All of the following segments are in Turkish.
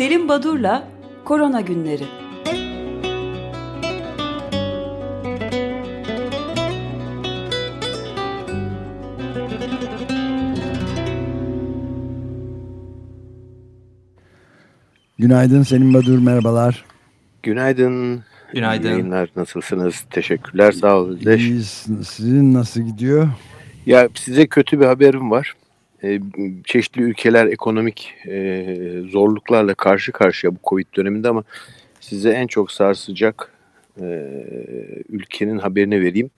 Selim Badur'la Korona Günleri. Günaydın Selim Badur, merhabalar. Günaydın. Günaydın. Yayınlar nasılsınız? Teşekkürler, sağ olun. İyiyiz. Sizin nasıl gidiyor? Ya size kötü bir haberim var. Ee, çeşitli ülkeler ekonomik e, zorluklarla karşı karşıya bu Covid döneminde ama size en çok sarsacak e, ülkenin haberini vereyim.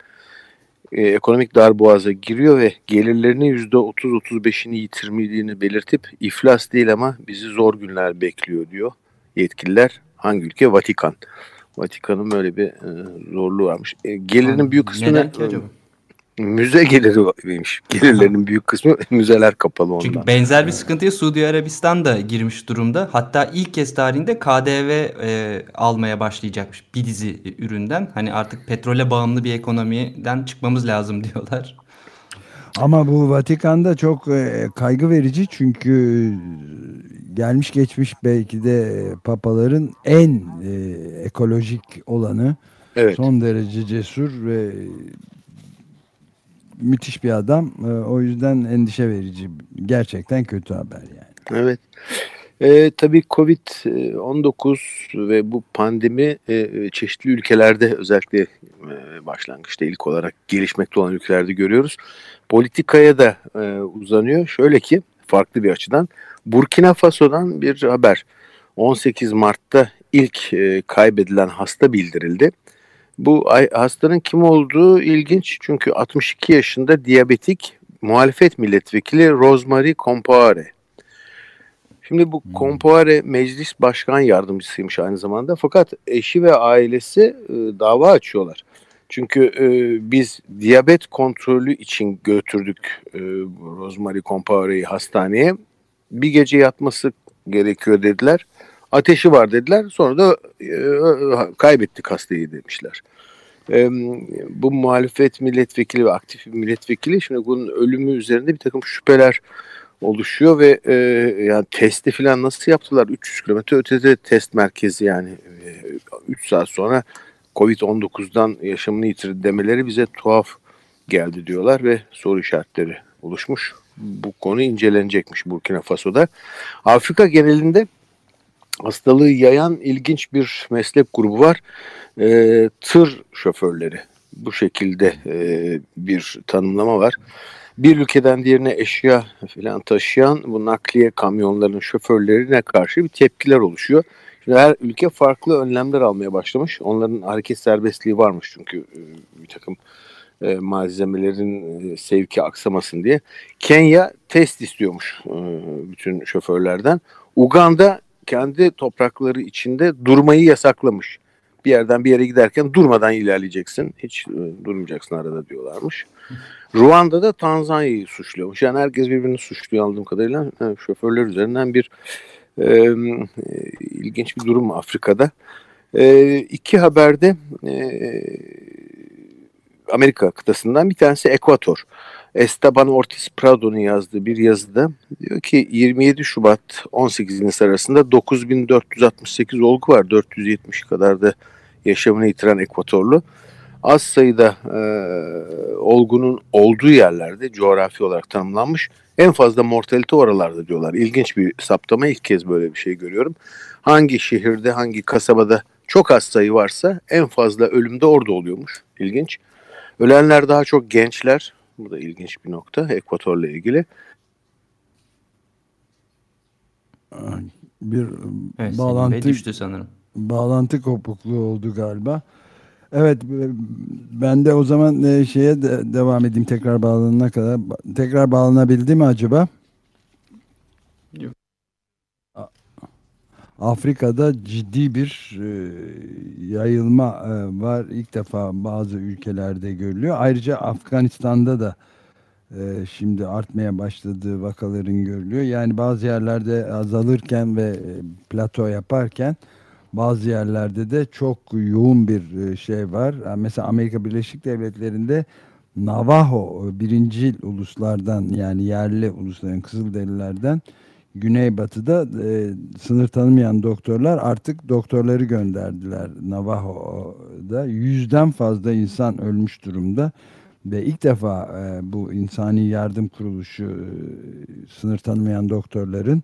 E, ekonomik darboğaza giriyor ve gelirlerinin %30-35'ini yitirmediğini belirtip iflas değil ama bizi zor günler bekliyor diyor yetkililer. Hangi ülke? Vatikan. Vatikan'ın böyle bir e, zorluğu varmış. E, gelirinin büyük kısmını Neden ki acaba? Müze geliri varmış. Gelirlerinin büyük kısmı müzeler kapalı ondan. Çünkü benzer bir sıkıntıya Suudi Arabistan da girmiş durumda. Hatta ilk kez tarihinde KDV e, almaya başlayacakmış bir dizi üründen. Hani artık petrole bağımlı bir ekonomiden çıkmamız lazım diyorlar. Ama bu Vatikan'da çok e, kaygı verici çünkü gelmiş geçmiş belki de papaların en e, ekolojik olanı. Evet. Son derece cesur ve müthiş bir adam. E, o yüzden endişe verici. Gerçekten kötü haber yani. Evet. Ee, tabii Covid-19 ve bu pandemi e, çeşitli ülkelerde özellikle e, başlangıçta ilk olarak gelişmekte olan ülkelerde görüyoruz. Politikaya da e, uzanıyor. Şöyle ki farklı bir açıdan Burkina Faso'dan bir haber. 18 Mart'ta ilk e, kaybedilen hasta bildirildi. Bu hastanın kim olduğu ilginç çünkü 62 yaşında diyabetik muhalefet milletvekili Rosemary Compaore. Şimdi bu Compaore meclis başkan yardımcısıymış aynı zamanda fakat eşi ve ailesi e, dava açıyorlar. Çünkü e, biz diyabet kontrolü için götürdük e, Rosemary Compaore'yi hastaneye. Bir gece yatması gerekiyor dediler. Ateşi var dediler. Sonra da e, kaybettik hastayı demişler. E, bu muhalefet milletvekili ve aktif milletvekili şimdi bunun ölümü üzerinde bir takım şüpheler oluşuyor ve e, yani testi falan nasıl yaptılar? 300 kilometre ötede test merkezi yani 3 saat sonra Covid-19'dan yaşamını yitirdi demeleri bize tuhaf geldi diyorlar ve soru işaretleri oluşmuş. Bu konu incelenecekmiş Burkina Faso'da. Afrika genelinde hastalığı yayan ilginç bir meslek grubu var. E, tır şoförleri. Bu şekilde e, bir tanımlama var. Bir ülkeden diğerine eşya falan taşıyan bu nakliye kamyonlarının şoförlerine karşı bir tepkiler oluşuyor. Şimdi her ülke farklı önlemler almaya başlamış. Onların hareket serbestliği varmış çünkü e, bir takım e, malzemelerin e, sevki aksamasın diye. Kenya test istiyormuş e, bütün şoförlerden. Uganda kendi toprakları içinde durmayı yasaklamış. Bir yerden bir yere giderken durmadan ilerleyeceksin. Hiç e, durmayacaksın arada diyorlarmış. Ruanda'da Tanzanya'yı suçluyormuş. Yani herkes birbirini suçluyor anladığım kadarıyla. E, şoförler üzerinden bir e, e, ilginç bir durum Afrika'da. E, iki haberde e, Amerika kıtasından bir tanesi Ekvator. Esteban Ortiz Prado'nun yazdığı bir yazıda diyor ki 27 Şubat 18 Nisan arasında 9468 olgu var. 470 kadar da yaşamını yitiren Ekvatorlu. Az sayıda e, olgunun olduğu yerlerde coğrafi olarak tanımlanmış. En fazla mortalite oralarda diyorlar. İlginç bir saptama ilk kez böyle bir şey görüyorum. Hangi şehirde hangi kasabada çok az sayı varsa en fazla ölüm de orada oluyormuş. İlginç. Ölenler daha çok gençler. Bu da ilginç bir nokta Ekvator'la ilgili. Bir Evet, bağlantı düştü sanırım. bağlantı kopukluğu oldu galiba. Evet ben de o zaman e, şeye de devam edeyim tekrar bağlanana kadar. Tekrar bağlanabildi mi acaba? Yok. Afrika'da ciddi bir e, yayılma e, var. İlk defa bazı ülkelerde görülüyor. Ayrıca Afganistan'da da e, şimdi artmaya başladığı vakaların görülüyor. Yani bazı yerlerde azalırken ve e, plato yaparken bazı yerlerde de çok yoğun bir e, şey var. Mesela Amerika Birleşik Devletleri'nde Navajo birincil uluslardan yani yerli ulusların Kızılderililerden Güneybatı'da e, sınır tanımayan doktorlar artık doktorları gönderdiler Navajo'da. Yüzden fazla insan ölmüş durumda. Ve ilk defa e, bu insani yardım kuruluşu e, sınır tanımayan doktorların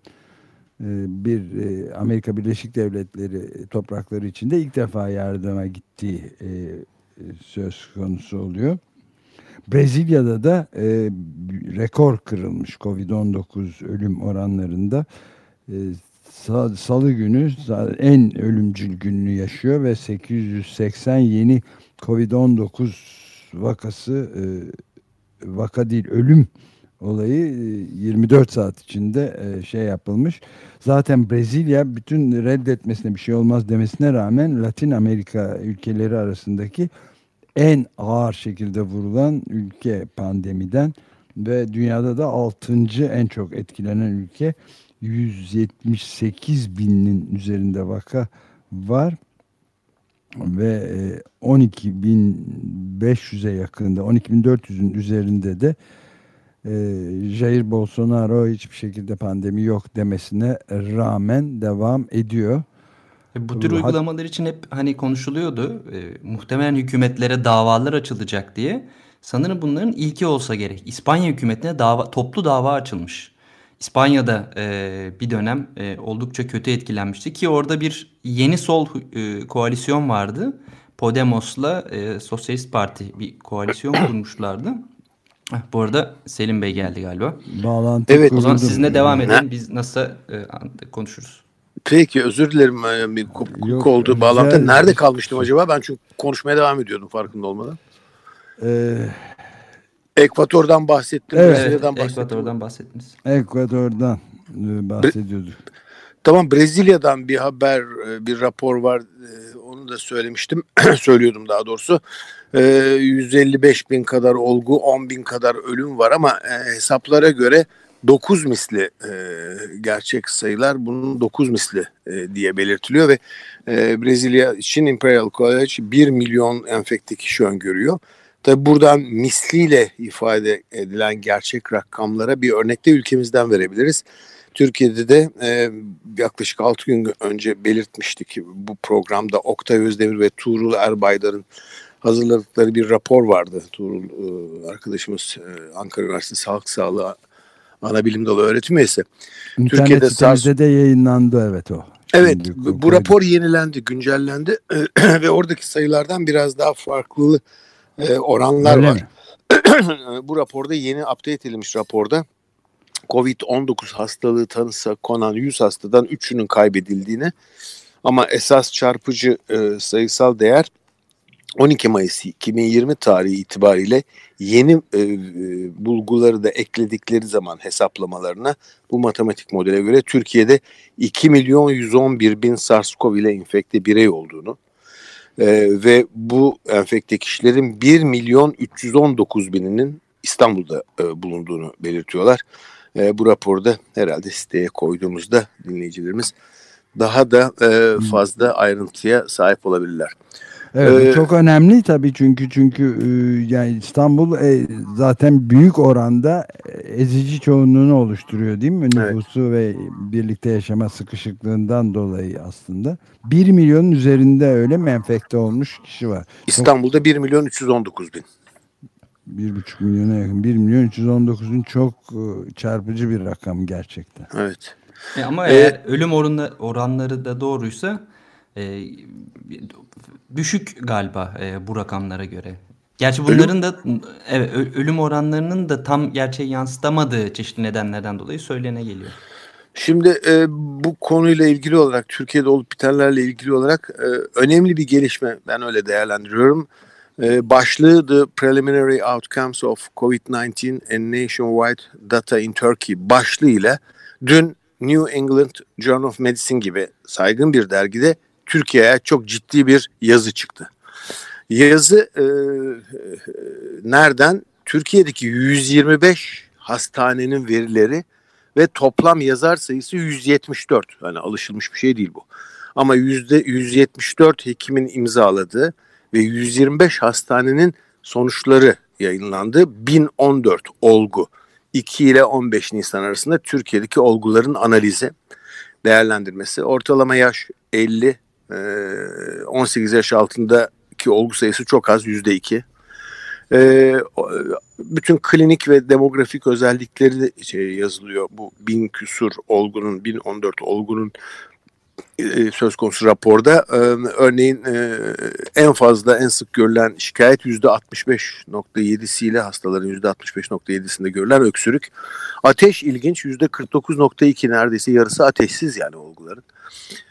e, bir e, Amerika Birleşik Devletleri toprakları içinde ilk defa yardıma gittiği e, söz konusu oluyor. Brezilya'da da e, rekor kırılmış Covid-19 ölüm oranlarında. E, Salı günü en ölümcül gününü yaşıyor ve 880 yeni Covid-19 vakası e, vaka değil ölüm olayı 24 e, saat içinde e, şey yapılmış. Zaten Brezilya bütün reddetmesine bir şey olmaz demesine rağmen Latin Amerika ülkeleri arasındaki en ağır şekilde vurulan ülke pandemiden ve dünyada da 6. en çok etkilenen ülke 178 binin üzerinde vaka var ve 12.500'e yakında 12.400'ün üzerinde de e, Jair Bolsonaro hiçbir şekilde pandemi yok demesine rağmen devam ediyor. E, bu tür uygulamalar için hep hani konuşuluyordu. E, muhtemelen hükümetlere davalar açılacak diye. Sanırım bunların ilki olsa gerek. İspanya hükümetine dava, toplu dava açılmış. İspanya'da e, bir dönem e, oldukça kötü etkilenmişti ki orada bir yeni sol e, koalisyon vardı. Podemos'la e, Sosyalist Parti bir koalisyon kurmuşlardı. Heh, bu arada Selim Bey geldi galiba. Bağlantı evet. O zaman sizinle devam edelim. Biz nasıl e, konuşuruz. Peki özür dilerim e, bir kopuk oldu bağlantı. Nerede kalmıştım acaba? Ben çünkü konuşmaya devam ediyordum farkında olmadan. Ee, Ekvator'dan bahsettim. Evet, Brezilya'dan bahsettim. Ekvator'dan bahsettiniz. Ekvator'dan e, bahsediyorduk. Tamam Brezilya'dan bir haber, e, bir rapor var. Onu da söylemiştim. Söylüyordum daha doğrusu. 155 bin kadar olgu, 10 bin kadar ölüm var ama hesaplara göre 9 misli e, gerçek sayılar bunun 9 misli e, diye belirtiliyor ve e, Brezilya için Imperial College 1 milyon enfekte kişi öngörüyor. Tabi buradan misliyle ifade edilen gerçek rakamlara bir örnek de ülkemizden verebiliriz. Türkiye'de de e, yaklaşık 6 gün önce belirtmiştik bu programda Oktay Özdemir ve Tuğrul Erbaydar'ın hazırladıkları bir rapor vardı. Tuğrul e, arkadaşımız e, Ankara Üniversitesi Halk Sağlığı ana bilim dalı öğretim üyesi. İnternet Türkiye'de sitemizde de yayınlandı evet o. Evet bu, bu rapor yenilendi, güncellendi ve oradaki sayılardan biraz daha farklı e, oranlar Öyle var. bu raporda yeni update edilmiş raporda Covid-19 hastalığı tanısa konan 100 hastadan 3'ünün kaybedildiğini ama esas çarpıcı e, sayısal değer 12 Mayıs 2020 tarihi itibariyle yeni e, e, bulguları da ekledikleri zaman hesaplamalarına bu matematik modele göre Türkiye'de 2 milyon 111 bin SARS-CoV ile enfekte birey olduğunu e, ve bu enfekte kişilerin 1 milyon 319 bininin İstanbul'da e, bulunduğunu belirtiyorlar. E, bu raporda herhalde siteye koyduğumuzda dinleyicilerimiz daha da e, fazla ayrıntıya sahip olabilirler. Evet ee, çok önemli tabii çünkü çünkü e, yani İstanbul e, zaten büyük oranda e, ezici çoğunluğunu oluşturuyor değil mi? Nüfusu evet. ve birlikte yaşama sıkışıklığından dolayı aslında. 1 milyonun üzerinde öyle mi enfekte olmuş kişi var. İstanbul'da 1 milyon 319 bin. 1,5 milyona yakın. 1 milyon 319 bin çok çarpıcı bir rakam gerçekten. Evet. E ama ee, eğer ölüm oranı, oranları da doğruysa e, düşük galiba e, bu rakamlara göre. Gerçi bunların da evet, ölüm oranlarının da tam gerçeği yansıtamadığı çeşitli nedenlerden dolayı söylene geliyor. Şimdi e, bu konuyla ilgili olarak Türkiye'de olup bitenlerle ilgili olarak e, önemli bir gelişme ben öyle değerlendiriyorum. E, başlığı The Preliminary Outcomes of COVID-19 and Nationwide Data in Turkey başlığıyla dün New England Journal of Medicine gibi saygın bir dergide Türkiye'ye çok ciddi bir yazı çıktı. Yazı e, e, nereden? Türkiye'deki 125 hastanenin verileri ve toplam yazar sayısı 174. Hani alışılmış bir şey değil bu. Ama yüzde 174 hekimin imzaladığı ve 125 hastanenin sonuçları yayınlandı. 1014 olgu 2 ile 15 Nisan arasında Türkiye'deki olguların analizi, değerlendirmesi. Ortalama yaş 50, 18 yaş altındaki olgu sayısı çok az, %2. Bütün klinik ve demografik özellikleri de şey yazılıyor. Bu bin küsur olgunun, 1014 olgunun e, söz konusu raporda e, örneğin e, en fazla en sık görülen şikayet %65.7'siyle hastaların %65.7'sinde görülen öksürük. Ateş ilginç %49.2 neredeyse yarısı ateşsiz yani olguların.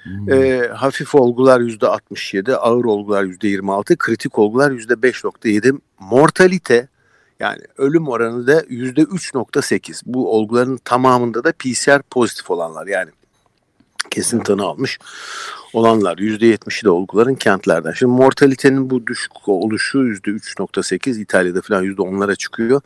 Hmm. E, hafif olgular %67, ağır olgular %26, kritik olgular %5.7. Mortalite yani ölüm oranı da %3.8. Bu olguların tamamında da PCR pozitif olanlar yani kesin tanı almış olanlar %70'i de olguların kentlerden. Şimdi mortalitenin bu düşük oluşu %3.8 İtalya'da falan %10'lara çıkıyor.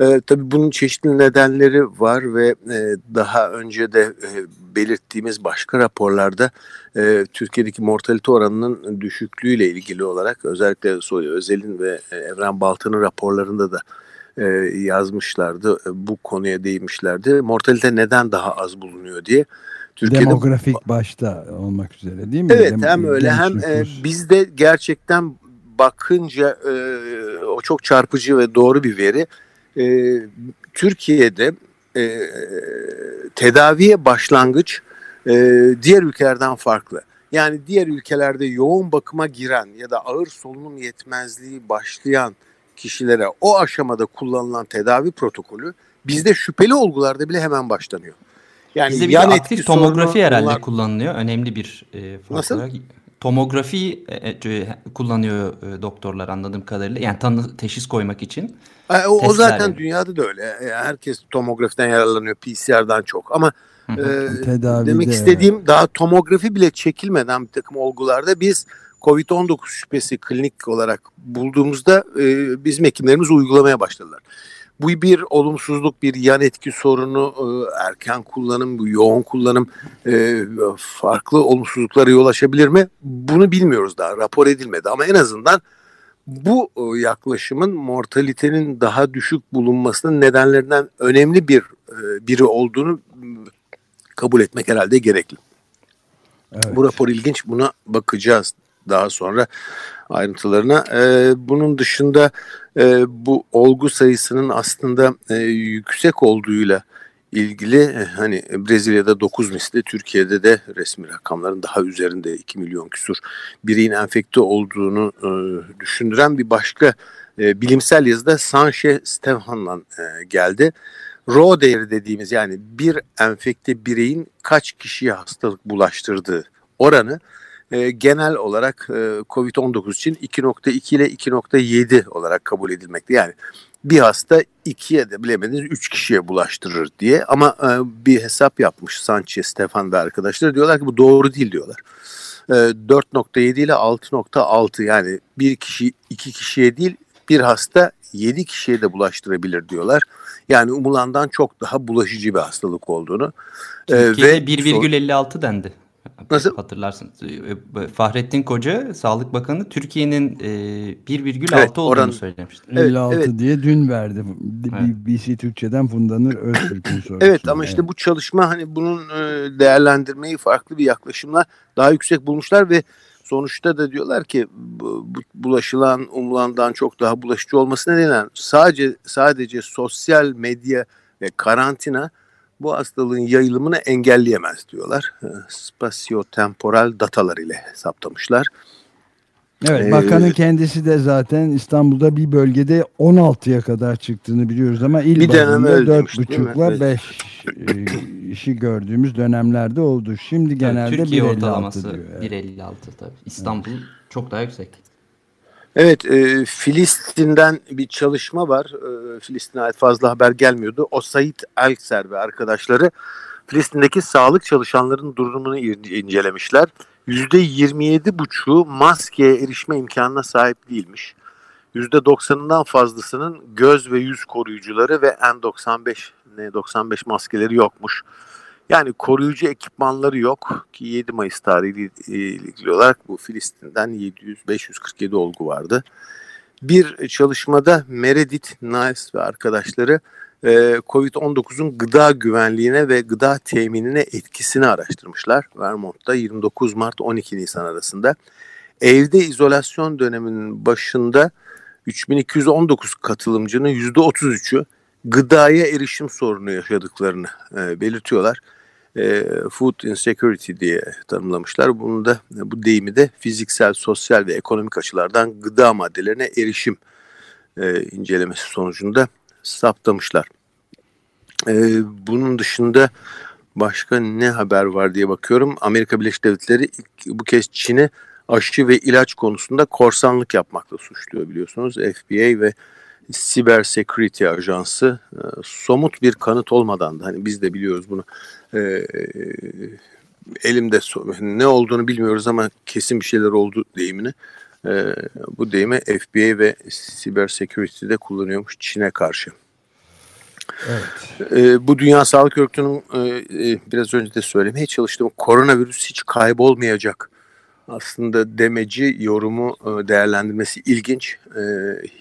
Ee, tabii bunun çeşitli nedenleri var ve e, daha önce de e, belirttiğimiz başka raporlarda e, Türkiye'deki mortalite oranının düşüklüğüyle ilgili olarak özellikle Soy Özel'in ve e, Evren Baltan'ın raporlarında da e, yazmışlardı. E, bu konuya değinmişlerdi. Mortalite neden daha az bulunuyor diye. Türkiye'de demografik başta olmak üzere değil mi? Evet Dem hem öyle hem e, bizde gerçekten bakınca e, o çok çarpıcı ve doğru bir veri. E, Türkiye'de e, tedaviye başlangıç e, diğer ülkelerden farklı. Yani diğer ülkelerde yoğun bakıma giren ya da ağır solunum yetmezliği başlayan kişilere o aşamada kullanılan tedavi protokolü bizde şüpheli olgularda bile hemen başlanıyor. Yani Bizde bir yan aktif tomografi herhalde bunlar... kullanılıyor. Önemli bir e, Nasıl? Tomografi e, e, kullanıyor e, doktorlar anladığım kadarıyla. Yani tanı teşhis koymak için. E, o, o zaten yani. dünyada da öyle. E, herkes tomografiden yararlanıyor PCR'dan çok ama e, demek istediğim daha tomografi bile çekilmeden bir takım olgularda biz COVID-19 şüphesi klinik olarak bulduğumuzda e, bizim hekimlerimiz uygulamaya başladılar. Bu bir olumsuzluk, bir yan etki sorunu, e, erken kullanım, bu yoğun kullanım e, farklı olumsuzluklara yol açabilir mi? Bunu bilmiyoruz daha, rapor edilmedi ama en azından bu e, yaklaşımın mortalitenin daha düşük bulunmasının nedenlerinden önemli bir biri olduğunu kabul etmek herhalde gerekli. Evet. Bu rapor ilginç. Buna bakacağız daha sonra ayrıntılarına. E, bunun dışında e, bu olgu sayısının aslında e, yüksek olduğuyla ilgili e, hani Brezilya'da 9 misli Türkiye'de de resmi rakamların daha üzerinde 2 milyon küsur bireyin enfekte olduğunu e, düşündüren bir başka e, bilimsel yazıda Sanche Stefan'la e, geldi. Rho değeri dediğimiz yani bir enfekte bireyin kaç kişiye hastalık bulaştırdığı oranı e, genel olarak e, COVID-19 için 2.2 ile 2.7 olarak kabul edilmekte. Yani bir hasta ikiye de bilemediniz üç kişiye bulaştırır diye ama e, bir hesap yapmış Sanchez, Stefan ve arkadaşlar diyorlar ki bu doğru değil diyorlar. E, 4.7 ile 6.6 yani bir kişi iki kişiye değil bir hasta 7 kişiye de bulaştırabilir diyorlar. Yani umulandan çok daha bulaşıcı bir hastalık olduğunu. Türkiye'de e, 1,56 dendi. Nasıl? Hatırlarsınız. Ee, Fahrettin Koca, Sağlık Bakanı Türkiye'nin e, 1,6 evet, olduğunu oran, söylemişti. Evet, 56 evet. diye dün verdi. Evet. BBC Türkçe'den Fundanır Öztürk'ün sorusu. Evet ama işte bu çalışma hani bunun e, değerlendirmeyi farklı bir yaklaşımla daha yüksek bulmuşlar ve sonuçta da diyorlar ki bu, bulaşılan umulandan çok daha bulaşıcı olması nedeniyle sadece sadece sosyal medya ve karantina bu hastalığın yayılımını engelleyemez diyorlar. Ee, spasyotemporal datalar ile hesaplamışlar. Evet, ee, bakanın kendisi de zaten İstanbul'da bir bölgede 16'ya kadar çıktığını biliyoruz ama il bazında 4,5'la 5 işi gördüğümüz dönemlerde oldu. Şimdi genelde evet, Türkiye ortalaması diyor. 1.56 tabii. İstanbul evet. çok daha yüksek. Evet, e, Filistin'den bir çalışma var. E, Filistin'e ait fazla haber gelmiyordu. O Said Elkser ve arkadaşları Filistin'deki sağlık çalışanlarının durumunu incelemişler. %27,5'u maskeye erişme imkanına sahip değilmiş. %90'ından fazlasının göz ve yüz koruyucuları ve N95 N95 maskeleri yokmuş. Yani koruyucu ekipmanları yok ki 7 Mayıs tarihi ilgili olarak bu Filistin'den 700 547 olgu vardı. Bir çalışmada Meredith Niles ve arkadaşları e, Covid-19'un gıda güvenliğine ve gıda teminine etkisini araştırmışlar. Vermont'ta 29 Mart 12 Nisan arasında. Evde izolasyon döneminin başında 3219 katılımcının %33'ü gıdaya erişim sorunu yaşadıklarını e, belirtiyorlar. E, food insecurity diye tanımlamışlar. Bunu da bu deyimi de fiziksel, sosyal ve ekonomik açılardan gıda maddelerine erişim e, incelemesi sonucunda saptamışlar. E, bunun dışında başka ne haber var diye bakıyorum. Amerika Birleşik Devletleri ilk, bu kez Çin'e aşı ve ilaç konusunda korsanlık yapmakla suçluyor biliyorsunuz. FBI ve Siber Security Ajansı e, somut bir kanıt olmadan da hani biz de biliyoruz bunu e, elimde ne olduğunu bilmiyoruz ama kesin bir şeyler oldu deyimini e, bu deyimi FBI ve Siber Security'de kullanıyormuş Çin'e karşı. Evet. E, bu Dünya Sağlık Örgütü'nün e, e, biraz önce de söylemeye çalıştığım koronavirüs hiç kaybolmayacak aslında demeci yorumu e, değerlendirmesi ilginç. E,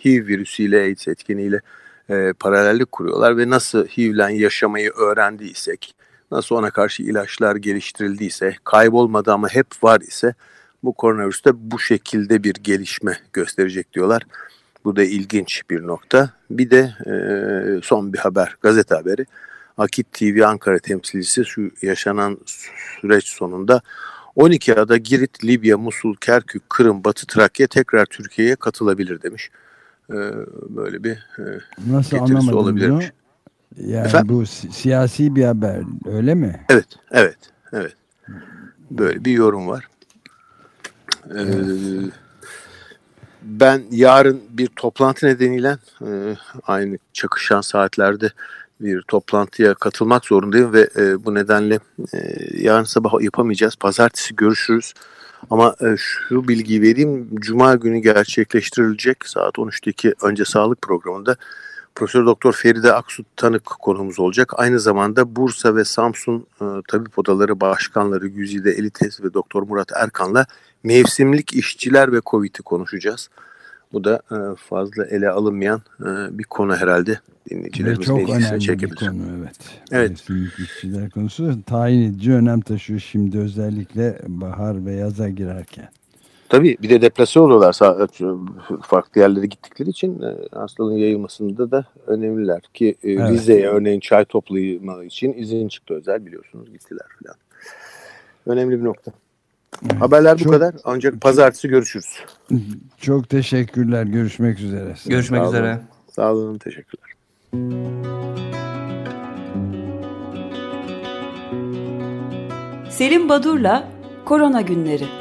HIV virüsüyle AIDS etkeniyle e, paralellik kuruyorlar ve nasıl HIV'le yaşamayı öğrendiysek, nasıl ona karşı ilaçlar geliştirildiyse, kaybolmadı ama hep var ise bu koronavirüste bu şekilde bir gelişme gösterecek diyorlar. Bu da ilginç bir nokta. Bir de son bir haber, gazete haberi. Akit TV Ankara temsilcisi şu yaşanan süreç sonunda 12 ada Girit, Libya, Musul, Kerkük, Kırım, Batı Trakya tekrar Türkiye'ye katılabilir demiş. Ee, böyle bir e, Nasıl anlamadım olabilirmiş. Bunu? Yani Efendim? bu si siyasi bir haber öyle mi? Evet, evet, evet. Böyle bir yorum var. Ee, ben yarın bir toplantı nedeniyle e, aynı çakışan saatlerde bir toplantıya katılmak zorundayım ve e, bu nedenle e, yarın sabah yapamayacağız. Pazartesi görüşürüz. Ama e, şu bilgiyi vereyim. Cuma günü gerçekleştirilecek saat 13'teki önce sağlık programında Profesör Doktor Feride Aksu tanık konumuz olacak. Aynı zamanda Bursa ve Samsun e, Tabip Odaları Başkanları Güzide Elites ve Doktor Murat Erkan'la mevsimlik işçiler ve Covid'i konuşacağız. Bu da e, fazla ele alınmayan e, bir konu herhalde dinleyicilerimiz çok önemli çekebilir. bir konu evet. Evet. İşçiler konusu tayin edici önem taşıyor şimdi özellikle bahar ve yaza girerken. Tabii bir de deplase oluyorlar farklı yerlere gittikleri için e, hastalığın yayılmasında da önemliler ki evet. Rize'ye örneğin çay toplama için izin çıktı özel biliyorsunuz gittiler falan. Önemli bir nokta. Haberler bu kadar. Ancak pazartesi görüşürüz. Çok teşekkürler. Görüşmek üzere. Görüşmek Sağ üzere. Olun. Sağ olun. Teşekkürler. Selim Badur'la Korona Günleri.